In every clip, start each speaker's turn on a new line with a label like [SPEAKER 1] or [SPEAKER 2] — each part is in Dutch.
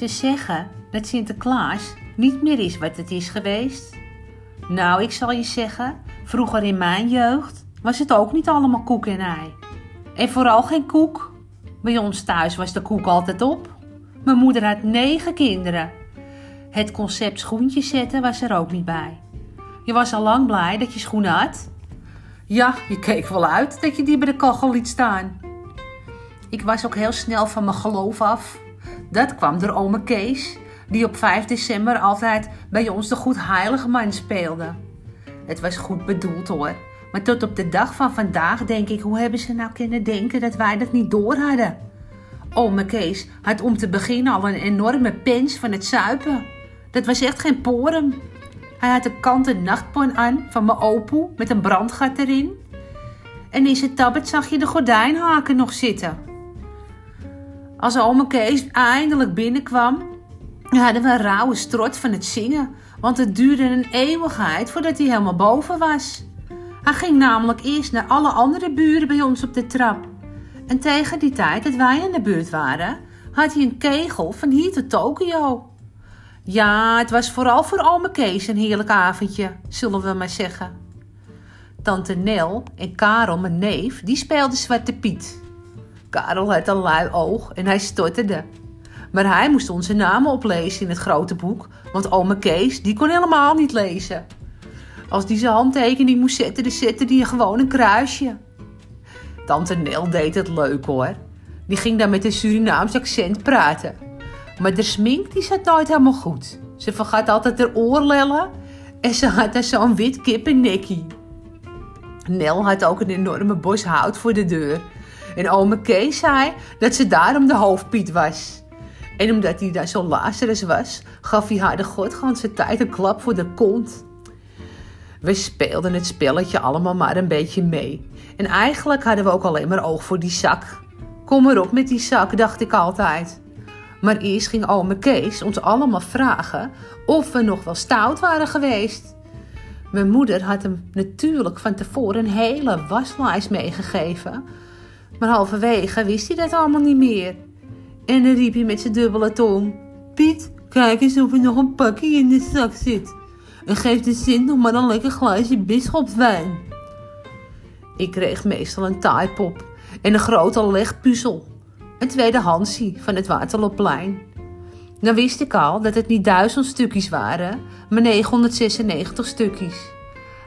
[SPEAKER 1] Ze zeggen dat Sinterklaas niet meer is wat het is geweest. Nou, ik zal je zeggen, vroeger in mijn jeugd was het ook niet allemaal koek en ei. En vooral geen koek. Bij ons thuis was de koek altijd op. Mijn moeder had negen kinderen. Het concept schoentjes zetten was er ook niet bij. Je was al lang blij dat je schoenen had. Ja, je keek wel uit dat je die bij de kachel liet staan. Ik was ook heel snel van mijn geloof af. Dat kwam door ome Kees, die op 5 december altijd bij ons de goed heilige man speelde. Het was goed bedoeld hoor, maar tot op de dag van vandaag denk ik, hoe hebben ze nou kunnen denken dat wij dat niet door hadden? Ome Kees had om te beginnen al een enorme pens van het zuipen. Dat was echt geen porum. Hij had een kanten nachtpon aan van mijn opoe met een brandgat erin. En in zijn tabbet zag je de gordijnhaken nog zitten. Als ome Kees eindelijk binnenkwam, hadden we een rauwe strot van het zingen. Want het duurde een eeuwigheid voordat hij helemaal boven was. Hij ging namelijk eerst naar alle andere buren bij ons op de trap. En tegen die tijd dat wij in de buurt waren, had hij een kegel van hier tot Tokio. Ja, het was vooral voor ome Kees een heerlijk avondje, zullen we maar zeggen. Tante Nel en Karel, mijn neef, die speelden Zwarte Piet. Karel had een lui oog en hij stotterde. Maar hij moest onze namen oplezen in het grote boek, want ome Kees, die kon helemaal niet lezen. Als die zijn handtekening moest zetten, dan zette hij gewoon een kruisje. Tante Nel deed het leuk hoor. Die ging dan met een Surinaams accent praten. Maar de smink die zat nooit helemaal goed. Ze vergat altijd haar oorlellen en ze had daar zo'n wit kippennekkie. Nel had ook een enorme bos hout voor de deur. En ome Kees zei dat ze daarom de hoofdpiet was. En omdat hij daar zo Lazarus was, gaf hij haar de godganse tijd een klap voor de kont. We speelden het spelletje allemaal maar een beetje mee. En eigenlijk hadden we ook alleen maar oog voor die zak. Kom erop met die zak, dacht ik altijd. Maar eerst ging ome Kees ons allemaal vragen of we nog wel stout waren geweest. Mijn moeder had hem natuurlijk van tevoren een hele waslijst meegegeven. Maar halverwege wist hij dat allemaal niet meer. En dan riep hij met zijn dubbele tong: Piet, kijk eens of er nog een pakje in de zak zit. En geef de Sint nog maar een lekker glaasje bisschopswijn. Ik kreeg meestal een taaipop en een grote legpuzzel. Een tweede Hansie van het Waterloopplein. Dan wist ik al dat het niet duizend stukjes waren, maar 996 stukjes.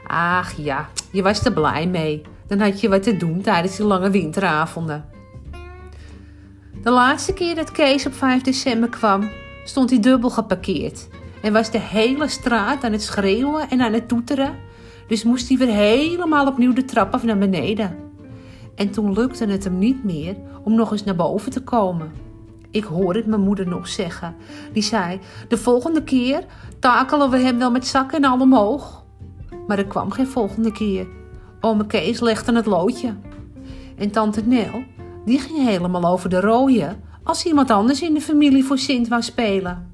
[SPEAKER 1] Ach ja, je was er blij mee. Dan had je wat te doen tijdens die lange winteravonden. De laatste keer dat Kees op 5 december kwam, stond hij dubbel geparkeerd. En was de hele straat aan het schreeuwen en aan het toeteren. Dus moest hij weer helemaal opnieuw de trap af naar beneden. En toen lukte het hem niet meer om nog eens naar boven te komen. Ik hoor het mijn moeder nog zeggen. Die zei: De volgende keer takelen we hem wel met zakken en al omhoog. Maar er kwam geen volgende keer. Ome Kees legde het loodje. En tante Nel, die ging helemaal over de rode als iemand anders in de familie voor Sint wou spelen.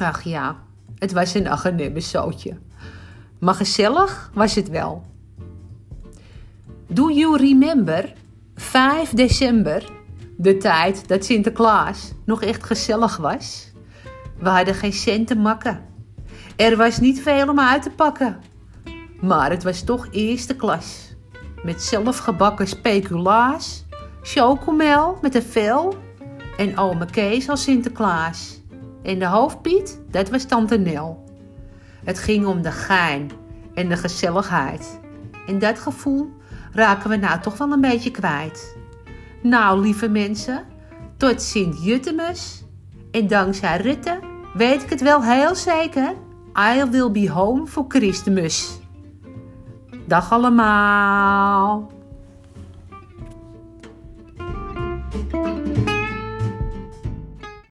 [SPEAKER 1] Ach ja, het was een agenebbesootje. Maar gezellig was het wel. Do you remember 5 december, de tijd dat Sinterklaas nog echt gezellig was? We hadden geen cent te makken. Er was niet veel om uit te pakken. Maar het was toch eerste klas. Met zelfgebakken speculaas, chocomel met een vel en ome Kees als Sinterklaas. En de hoofdpiet, dat was tante Nel. Het ging om de gein en de gezelligheid. En dat gevoel raken we nou toch wel een beetje kwijt. Nou, lieve mensen, tot Sint-Jutemus. En dankzij Rutte weet ik het wel heel zeker. I will be home for Christmas. Dag allemaal.